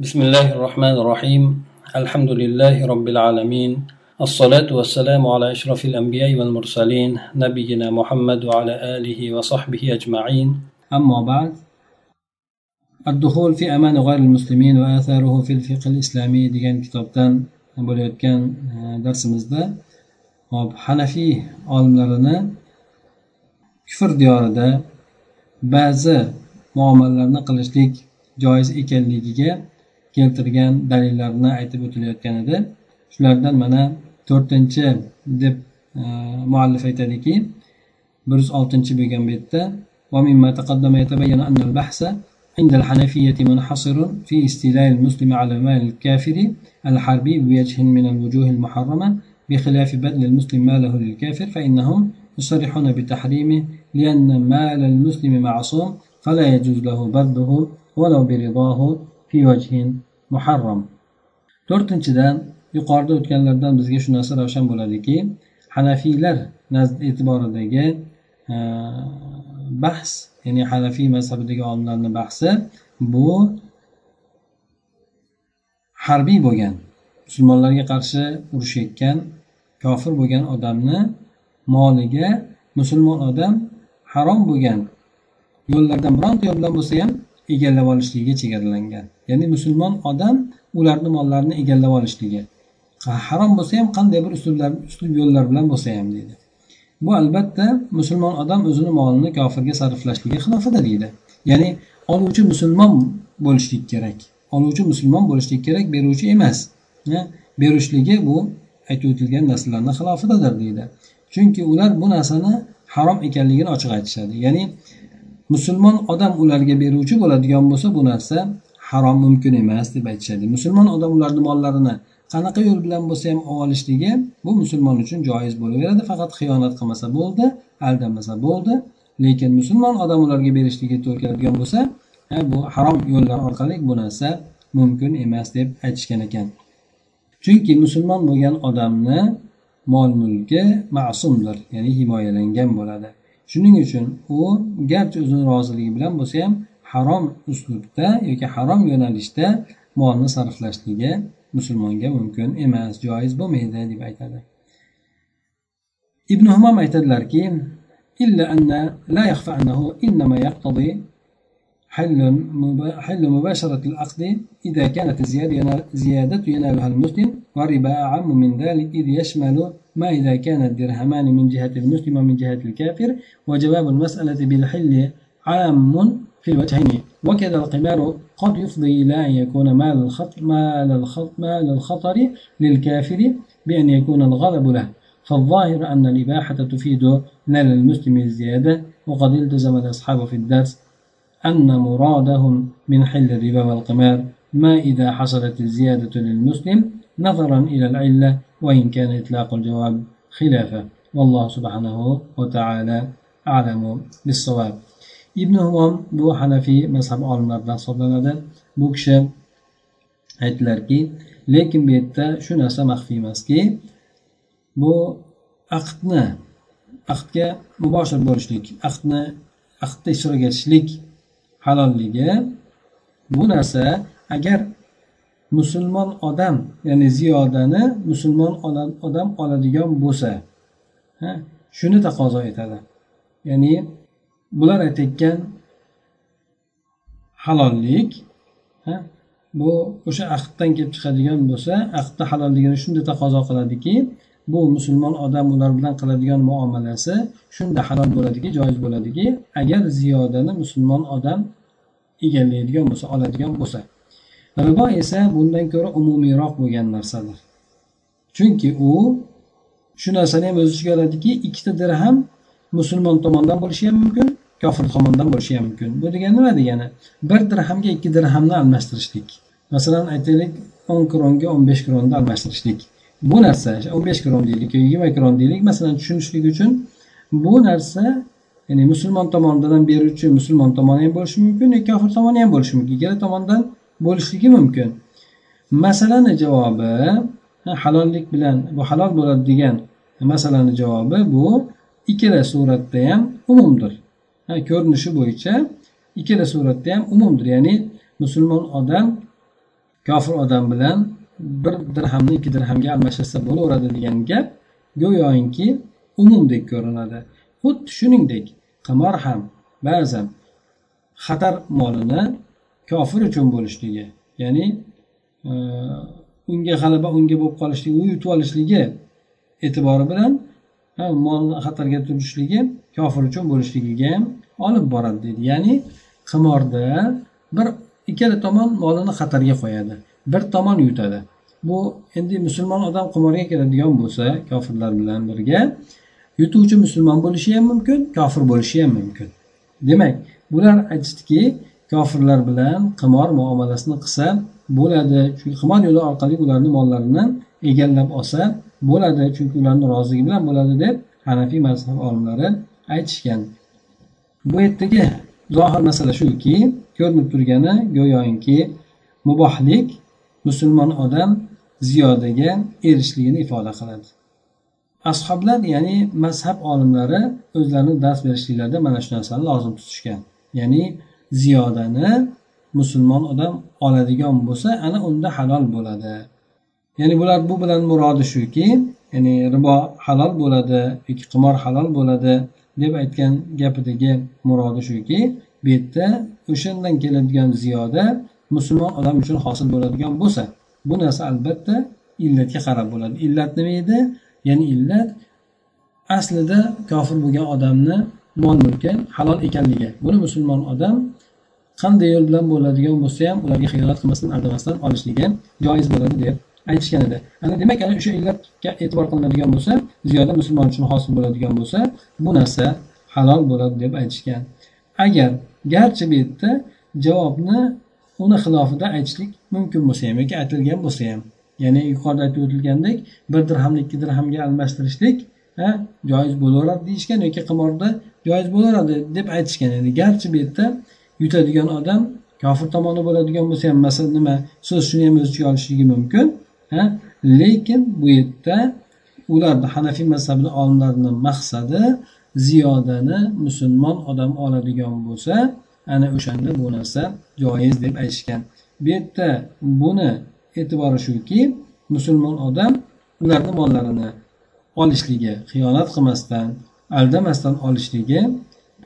بسم الله الرحمن الرحيم الحمد لله رب العالمين الصلاة والسلام على أشرف الأنبياء والمرسلين نبينا محمد وعلى آله وصحبه أجمعين أما بعد الدخول في أمان غير المسلمين وآثاره في الفقه الإسلامي degan kitobdan bo'layotgan darsimizda hop hanafiy olimlarini kufr diyorida ba'zi muomalalarni qilishlik joiz ekanligiga keltirgan dalillarni aytib o'tilayotgan edi shulardan mana to'rtinchi deb e, muallif aytadiki bir yuz oltinchi bo'lgan betda ومما تقدم يتبين أن البحث عند الحنفية منحصر في استيلاء المسلم على مال الكافر الحربي بوجه من الوجوه المحرمة بخلاف بذل المسلم ماله للكافر فإنهم يصرحون بتحريمه لأن مال المسلم معصوم فلا يجوز له بذله ولو برضاه fi muharram. To'rtinchidan yuqorida o'tganlardan bizga shu narsa ravshan bo'ladiki hanafiylar e'tiboridagi e, bahs ya'ni hanafiy mazhabidagi olimlarni bahsi bu harbiy bo'lgan musulmonlarga qarshi urushayotgan kofir bo'lgan odamni moliga musulmon odam harom bo'lgan yo'llardan bironta yo'l bilan bo'lsa ham egallab olishligiga chegaralangan. Ya'ni musulmon odam ularni mollarini egallab olishligi. Harom bo'lsa ham qanday bir uslublar uslub yo'llar bilan bo'lsa ham deydi. Bu albatta musulmon odam o'zini molini kofirga sarflashligi xilofida deydi. Ya'ni oluvchi musulmon bo'lishlik kerak. Oluvchi musulmon bo'lishlik kerak beruvchi emas. Berishligi bu aytib o'tilgan narsalarni xilofidadir deydi. Chunki ular bu narsani harom ekanligini ochiq aytishadi. Ya'ni musulmon odam ularga beruvchi bo'ladigan bo'lsa bu narsa harom mumkin emas deb aytishadi. Musulmon odam ularni mollarini qanaqa yo'l bilan bo'lsa ham olishligi bu musulmon uchun joiz bo'laveradi. Faqat xiyonat qilmasa bo'ldi aldanmasa bo'ldi lekin musulmon odam ularga berishligi to'g'ri keladigan bo'lsa bu harom yo'llar orqali bu narsa mumkin emas deb aytishgan ekan. Chunki musulmon bo'lgan odamni mol mulki ma'sumdir ya'ni himoyalangan bo'ladi. shuning uchun u garchi o'zini roziligi bilan bo'lsa ham harom uslubda yoki harom yo'nalishda molni sarflashligi musulmonga mumkin emas joiz bo'lmaydi deb aytadi ibn humom aytadilarki إلا أن لا يخفى أنه إنما يقتضي حل حل مباشرة العقد إذا كانت الزيادة زيادة ينالها المسلم والربا أعم من ذلك إذ يشمل ما إذا كان الدرهمان من جهة المسلم ومن جهة الكافر؟ وجواب المسألة بالحل عام في الوجهين. وكذا القمار قد يفضي إلى أن يكون مال الخطر, مال الخطر, مال الخطر للكافر بأن يكون الغلب له. فالظاهر أن الإباحة تفيد نال المسلم الزيادة. وقد التزم الأصحاب في الدرس أن مرادهم من حل الربا والقمار. ما إذا حصلت الزيادة للمسلم نظرا إلى العلة وإن كان إطلاق الجواب خلافه والله سبحانه وتعالى أعلم بالصواب ibn humom bu hanafiy mazhab olimlaridan hisoblanadi bu kishi aytdilarki lekin bu yerda shu narsa maxfiy emaski bu aqdni aqdga muboshir bo'lishlik aqdni aqdda ishtirok etishlik halolligi bu narsa agar musulmon odam ya'ni ziyodani musulmon odam oladigan bo'lsa shuni taqozo etadi. Ya'ni bular aytayotgan halollik bu o'sha ahddan kelib chiqadigan bo'lsa ahdni halolligini shunday taqozo qiladiki bu musulmon odam ular bilan qiladigan muomalasi shunda halol bo'ladiki joiz bo'ladiki agar ziyodani musulmon odam egallaydigan bo'lsa oladigan bo'lsa. Ribo esa bundan ko'ra umumiyroq bo'lgan narsadir. Chunki u shu narsani ham o'z ichiga oladiki ikkita dirham musulmon tomonidan bo'lishi ham mumkin kofir tomonidan bo'lishi ham mumkin. Bu degani nima degani? Bir dirhamga ikki dirhamni almashtirishlik. Masalan aytaylik o'n kronga o'n besh kronni almashtirishlik. Bu narsa o'n besh kron deylik yigirma kron deylik masalan tushunishlik uchun bu narsa ya'ni musulmon tomonidan beruvchi musulmon tomoni ham bo'lishi mumkin yoki kofir tomoni ham bo'lishi mumkin. Ikkala tomondan bo'lishligi mumkin. Masalani javobi halollik bilan bu halol bo'ladi degan masalani javobi bu ikkala suratda ham umumdir. Ko'rinishi bo'yicha ikkala suratda ham umumdir. Ya'ni musulmon odam kofir odam bilan bir dirhamni ikki dirhamga almashtirsa bo'laveradi degan gap go'yoki umumdek ko'rinadi. Xuddi shuningdek qimor ham ba'zan xatar molini kofir uchun bo'lishligi ya'ni e, unga g'alaba unga bo'lib qolishligi u yutib olishligi e'tibori bilan molni xatarga turishligi kofir uchun bo'lishligiga ham olib boradi deydi. Ya'ni qimorda bir ikkala tomon molini xatarga qo'yadi bir tomon yutadi. Bu endi musulmon odam qimorga kiradigan bo'lsa kofirlar bilan birga yutuvchi musulmon bo'lishi ham mumkin kofir bo'lishi ham mumkin. Demak bular aytishdiki kofirlar bilan qimor muomalasini qilsa bo'ladi. Chunki qimor yo'li orqali ularni mollarini egallab olsa bo'ladi. Chunki ularni roziligi bilan bo'ladi deb hanafiy mazhab olimlari aytishgan. Bu yerdagi zohir masala shuki ko'rinib turgani go'yoki mubohlik musulmon odam ziyodaga erishishligini ifoda qiladi. Ashoblar ya'ni mazhab olimlari o'zlarini dars berishliklarida mana shu narsani lozim tutishgan. Ya'ni ziyodani musulmon odam oladigan bo'lsa ana unda halol bo'ladi. Ya'ni bular bu bilan murodi shuki ya'ni ribo halol bo'ladi yoki qimor halol bo'ladi deb aytgan gapidagi murodi shuki bu yerda o'shandan keladigan ziyoda musulmon odam uchun hosil bo'ladigan bo'lsa bu narsa albatta illatga qarab bo'ladi. Illat nima edi? Ya'ni illat aslida kofir bo'lgan odamni mol mulki halol ekanligi. Buni musulmon odam qanday yo'l bilan bo'ladigan bo'lsa ham ularga xiyonat qilmasdan aldamasdan olishligi joiz bo'ladi deb aytishgan edi. Ana demak ana o'sha illatga e'tibor qilinadigan bo'lsa ziyoda musulmon uchun hosil bo'ladigan bo'lsa bu narsa halol bo'ladi deb aytishgan. Agar garchi bu yerda javobni uni xilofida aytishlik mumkin bo'lsa ham yoki aytilgan bo'lsa ham ya'ni yuqorida aytib o'tilgandek bir dirhamni ikki dirhamga almashtirishlik joiz bo'laveradi deyishgan yoki qimorda joiz bo'laveradi deb aytishgan. Ya'ni garchi bu yerda yutadigan odam kofir tomoni bo'ladigan bo'lsa ham masalan nima so'z shuni ham o'z ichiga olishligi mumkin lekin bu yerda ularni hanafiy mazhabini olimlarini maqsadi ziyodani musulmon odam oladigan bo'lsa ana o'shanda bu narsa joiz deb aytishgan. Bu yerda buni e'tibori shuki musulmon odam ularni mollarini olishligi xiyonat qilmasdan aldamasdan olishligi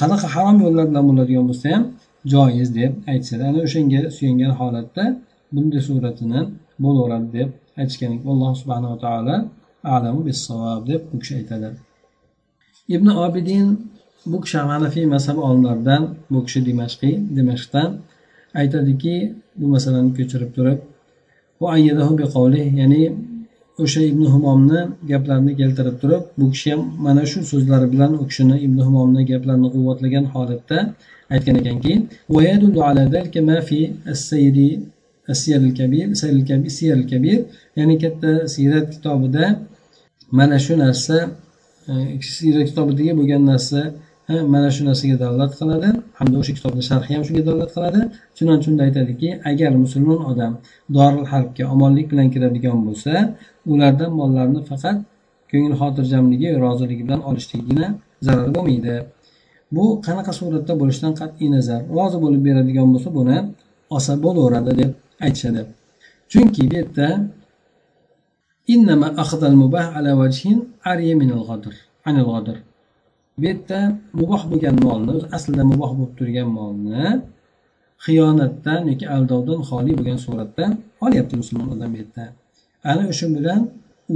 qanaqa harom yo'llar bilan bo'ladigan bo'lsa ham joiz deb aytishadi. Ana o'shanga suyangan holatda bunday suratini bo'laveradi deb aytishgan alloh subhanava taolo alamu bisavob deb bu kishi aytadi. Ibn obidin bu kishi hanafiy mazhab olimlaridan bu kishi dimashqiy dimashqdan aytadiki bu masalani ko'chirib turib ya'ni o'sha ibn humomni gaplarini keltirib turib bu kishi ham mana shu so'zlari bilan u kishini ibn humomni gaplarini quvvatlagan holatda aytgan ekanki ya'ni katta siyrat kitobida mana shu narsa e, siyrat kitobidagi bo'lgan narsa mana shu narsaga dalolat qiladi. Hamda o'sha kitobni sharhi ham shunga dalolat qiladi. Chunonchi unda aytadiki agar musulmon odam doril harbga omonlik bilan kiradigan bo'lsa ulardan mollarni faqat ko'ngil xotirjamligi roziligi bilan olishlikgina zarar bo'lmaydi. Bu qanaqa suratda bo'lishidan qat'iy nazar rozi bo'lib beradigan bo'lsa buni olsa bo'laveradi deb aytishadi. Chunki bu yerda bu yerda muboh bo'lgan molni aslida muboh bo'lib turgan molni xiyonatdan yoki aldovdan xoli bo'lgan suratda olyapti musulmon odam bu yerda. Ana o'sha bilan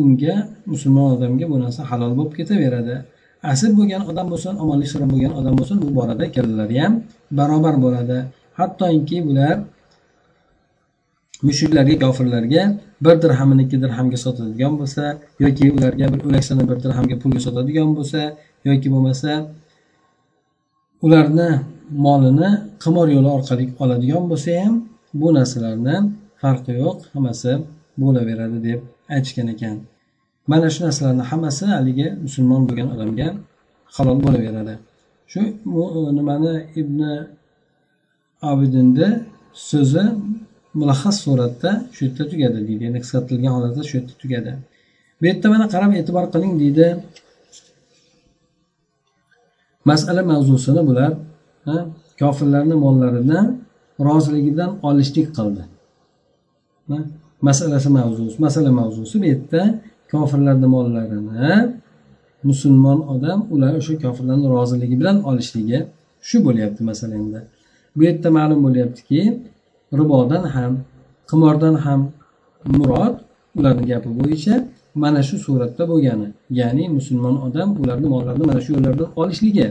unga musulmon odamga bu narsa halol bo'lib ketaveradi. Asl bo'lgan odam bo'lsin omonlik so'rab bo'lgan odam bo'lsin bu borada ikkalalari ham barobar bo'ladi. Hattoki bular mushriklarga kofirlarga bir dirhamini ikki dirhamga sotadigan bo'lsa yoki ularga bir o'laksani bir dirhamga pulga sotadigan bo'lsa yoki bo'lmasa ularni molini qimor yo'li orqali oladigan bo'lsa ham bu narsalarni farqi yo'q hammasi bo'laveradi deb aytishgan ekan. Mana shu narsalarni hammasi haligi musulmon bo'lgan odamga halol bo'laveradi. Shu nimani ibn abidinni so'zi mulahhas suratda shu yerda tugadi deydi. Ya'ni qisqartirilgan holatda shu yerda tugadi. Bu yerda mana qarab e'tibor qiling deydi. Masala mavzusini bular kofirlarni mollarini roziligidan olishlik qildi. Masalasi mavzusi masala mavzusi bu yerda kofirlarni mollarini musulmon odam ular o'sha kofirlarni roziligi bilan olishligi shu bo'lyapti masala endi. Bu yerda ma'lum bo'lyaptiki ribodan ham qimordan ham murod ularni gapi bo'yicha mana shu suratda bo'lgani ya'ni musulmon odam ularni mollarini mana shu yo'llardan olishligi.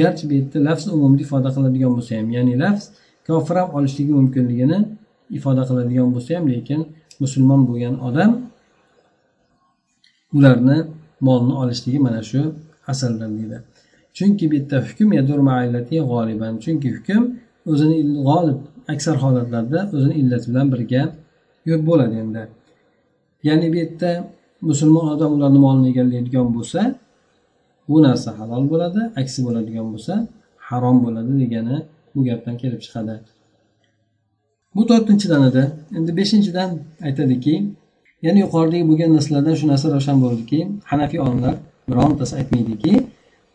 Garchi bu yerda lafz umumni ifoda qiladigan bo'lsa ham ya'ni lafz kofir ham olishligi mumkinligini ifoda qiladigan bo'lsa ham lekin musulmon bo'lgan odam ularni molni olishligi mana shu asaldan deydi. Chunki bu yerda hukm g'oliban. Chunki hukm o'zini g'olib aksar holatlarda o'zini illati bilan birga bo'ladi endi. Ya'ni bu yerda musulmon odam ularni molini egallaydigan bo'lsa bu narsa halol bo'ladi aksi bo'ladigan bo'lsa harom bo'ladi degani bu gapdan kelib chiqadi. Bu to'rtinchidan edi. Endi beshinchidan aytadiki ya'ni yuqoridagi bo'lgan narsalardan shu narsa ravshan bo'ldiki hanafiy olimlar birontasi aytmaydiki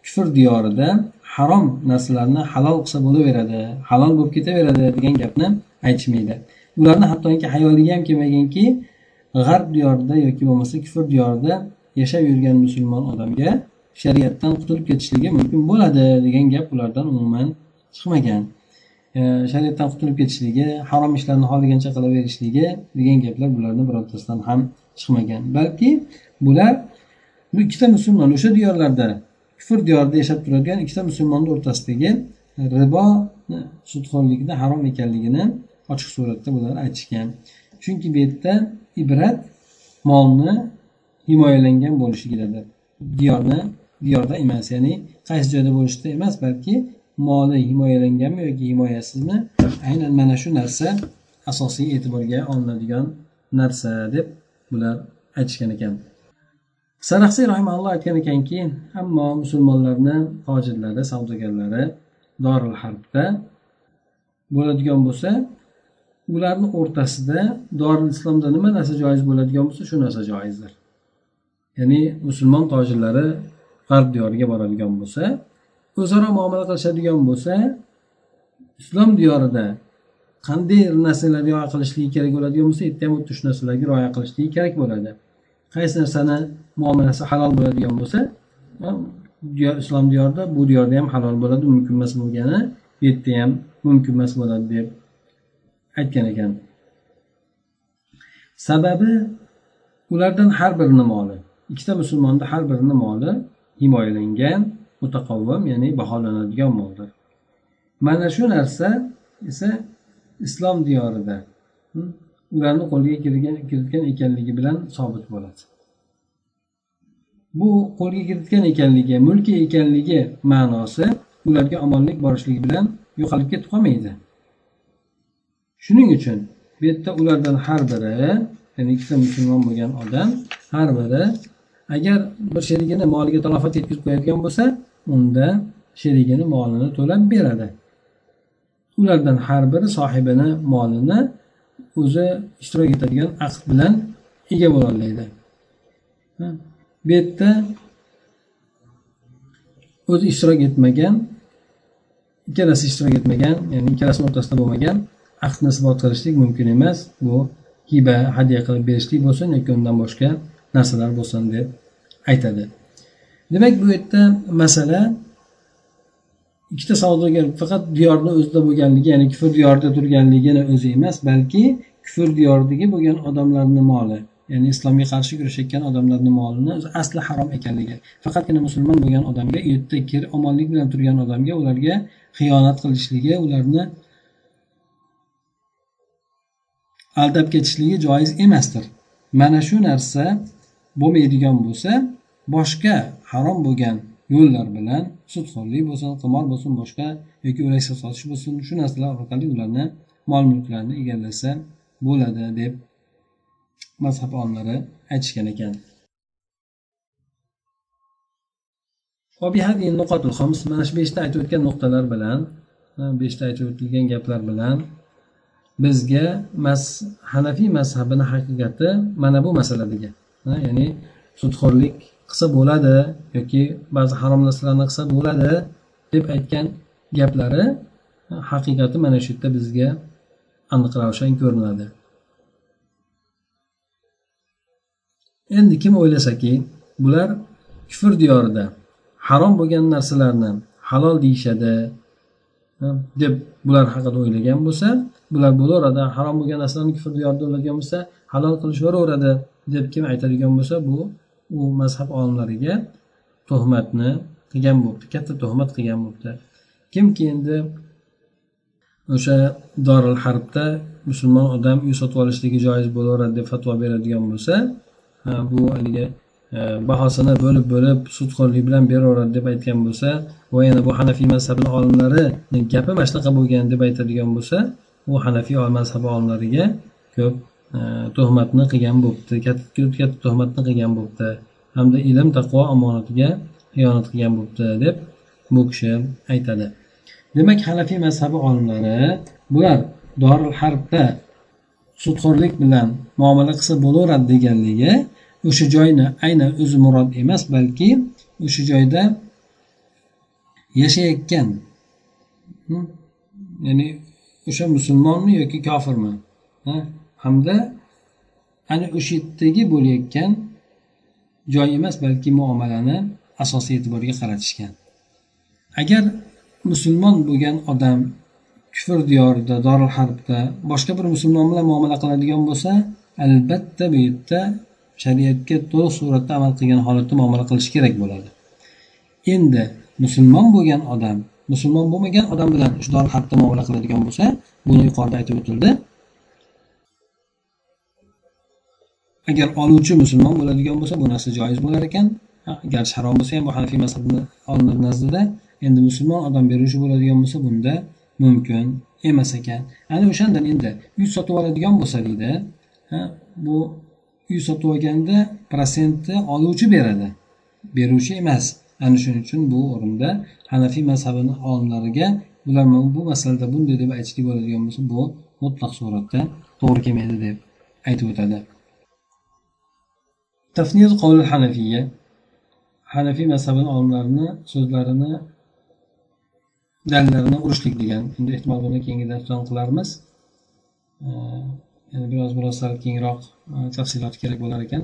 kufr diyorida harom narsalarni halol qilsa bo'laveradi halol bo'lib ketaveradi degan gapni aytishmaydi. Ularni hattoki hayoliga ham kelmaganki g'arb diyorida yoki bo'lmasa kufr diyorida yashab yurgan musulmon odamga shariatdan qutulib ketishligi mumkin bo'ladi degan gap ulardan umuman chiqmagan. E, shariatdan qutulib ketishligi harom ishlarni xohlagancha qilaverishligi degan gaplar bularni birontasidan ham chiqmagan. Balki bular bu ikkita musulmon o'sha diyorlarda kufr diyorida yashab turadigan ikkita musulmonni o'rtasidagi ribo sudxo'rlikni harom ekanligini ochiq suratda bular aytishgan. Chunki bu yerda ibrat molni himoyalangan bo'lishligidadir diyorni diyorda emas ya'ni qaysi joyda bo'lishida emas balki moli himoyalanganmi yoki himoyasizmi? Aynan mana shu narsa asosiy e'tiborga olinadigan narsa deb bular aytishgan ekan. Saraxsiy rahimalloh aytgan ekanki ammo musulmonlarni tojirlari savdogarlari doril harbda bo'ladigan bo'lsa ularni o'rtasida doril islomda nima narsa joiz bo'ladigan bo'lsa shu narsa joizdir. Ya'ni musulmon tojirlari g'arb diyoriga boradigan bo'lsa o'zaro muomala qilishadigan bo'lsa islom diyorida qanday narsalar rioya qilishligi kerak bo'ladigan bo'lsa yerda ham xuddi shu narsalarga rioya qilishligi kerak bo'ladi. Qaysi narsani muomalasi halol bo'ladigan bo'lsa islom diyorida bu diyorda ham halol bo'ladi mumkin emas bo'lgani bu yerda ham mumkin emas bo'ladi deb aytgan ekan. Sababi ulardan har birini moli ikkita musulmonni har birini moli himoyalangan mutaqavvam ya'ni baholanadigan moldir. Mana shu narsa esa islom diyorida ularni qo'liga kiritgan ekanligi bilan sobit bo'ladi. Bu qo'lga kiritgan ekanligi mulki ekanligi ma'nosi ularga omonlik borishligi bilan yo'qolib ketib qolmaydi. Shuning uchun bu yerda ulardan har biri ya'ni ikkita musulmon bo'lgan odam har biri agar bir sherigini moliga talofat yetkazib qo'yadigan bo'lsa unda sherigini molini to'lab beradi. Ulardan har biri sohibini molini o'zi ishtirok etadigan aqd bilan ega bo'lolmaydi bu yerda o'zi ishtirok etmagan ikkalasi ishtirok etmagan ya'ni ikkalasini o'rtasida bo'lmagan aqdni isbot qilishlik mumkin emas. Bu hiba hadya qilib berishlik bo'lsin yoki undan boshqa narsalar bo'lsin deb aytadi. Demak bu yerda masala ikkita savdogar faqat diyorni o'zida bo'lganligi ya'ni kufr diyorida turganligini o'zi emas balki kufr diyoridagi bo'lgan odamlarni moli ya'ni islomga qarshi kurashayotgan odamlarni molini asli harom ekanligi. Faqatgina musulmon bo'lgan odamga u yerda omonlik bilan turgan odamga ularga xiyonat qilishligi ularni aldab ketishligi joiz emasdir. Mana shu narsa bo'lmaydigan bo'lsa boshqa harom bo'lgan yo'llar bilan sudxo'rlik bo'lsin qimor bo'lsin boshqa yoki o'laksa sotish bo'lsin shu narsalar orqali ularni mol mulklarni egallasa bo'ladi deb mazhab olimlari aytishgan ekan. Mana shu beshta aytib o'tgan nuqtalar bilan beshta aytib o'tilgan gaplar bilan bizga mas hanafiy mazhabini haqiqati mana bu masaladagi ya'ni sudxo'rlik qilsa bo'ladi yoki ba'zi harom narsalarni qilsa bo'ladi deb aytgan gaplari haqiqati mana shu yerda bizga aniq ravshan ko'rinadi. Endi kim o'ylasaki bular kufr diyorida harom bo'lgan narsalarni halol deyishadi deb bular haqida o'ylagan bo'lsa bular bo'laveradi harom bo'lgan narsalarni kufr diyorida bo'lsa halol qilishaveraveradi deb kim aytadigan bo'lsa bu u mazhab olimlariga tuhmatni qilgan bo'libdi katta tuhmat qilgan bo'libdi. Kimki endi o'sha doril harbda musulmon odam uy sotib olishligi joiz bo'laveradi deb fatvo beradigan bo'lsa bu haligi e, bahosini bo'lib bo'lib sudxo'rlik bilan beraveradi deb aytgan bo'lsa va yana bu hanafiy mazhabini olimlarini gapi mana shunaqa bo'lgan? deb aytadigan bo'lsa u hanafiy mazhabi olimlariga ko'p e, tuhmatni qilgan bo'libdi katta katta tuhmatni qilgan bo'libdi hamda ilm taqvo omonatiga xiyonat qilgan bo'libdi deb bu kishi aytadi. Demak hanafiy mazhabi olimlari bular doril harbda sudxo'rlik bilan muomala qilsa bo'laveradi deganligi o'sha joyni aynan o'zi murod emas balki o'sha joyda yashayotgan hmm, ya'ni o'sha musulmonmi yoki kofirmi? Hamda ana o'sha yerdagi bo'layotgan joy emas balki muomalani asosiy e'tiborga qaratishgan. Agar musulmon bo'lgan odam kufr diyorida dorul harbda boshqa bir musulmon bilan muomala qiladigan bo'lsa albatta bu yerda shariatga to'liq suratda amal qilgan holatda muomala qilish kerak bo'ladi. Endi musulmon bo'lgan odam musulmon bo'lmagan odam bilan shu haqda muomala qiladigan bo'lsa buni yuqorida aytib o'tildi. Agar oluvchi musulmon bo'ladigan bo'lsa bu narsa joiz bo'lar ekan. Garchi harom bo'lsa ham bu hanafiy mazhabni olimlar nazdida endi musulmon odam beruvchi bo'ladigan bo'lsa bunda mumkin emas ekan. Ana o'shandan endi uy sotib oladigan bo'lsa deydi bu uy sotib olganda protsentni oluvchi beradi. Beruvchi emas. Ana shuning uchun bu o'rinda hanafiy mazhabini olimlariga ular bu masalada bunday deb aytishlik bo'ladigan bo'lsa bu mutlaq suratda to'g'ri kelmaydi deb aytib o'tadi. Tafnir qovli hanafiya hanafiy mazhabini olimlarini so'zlarini dalillarini urishlik degan. Endi ehtimol buni keyingi darsdan qilarmiz. Yani biroz biroz sal kengroq tafsilot kerak bo'lar ekan.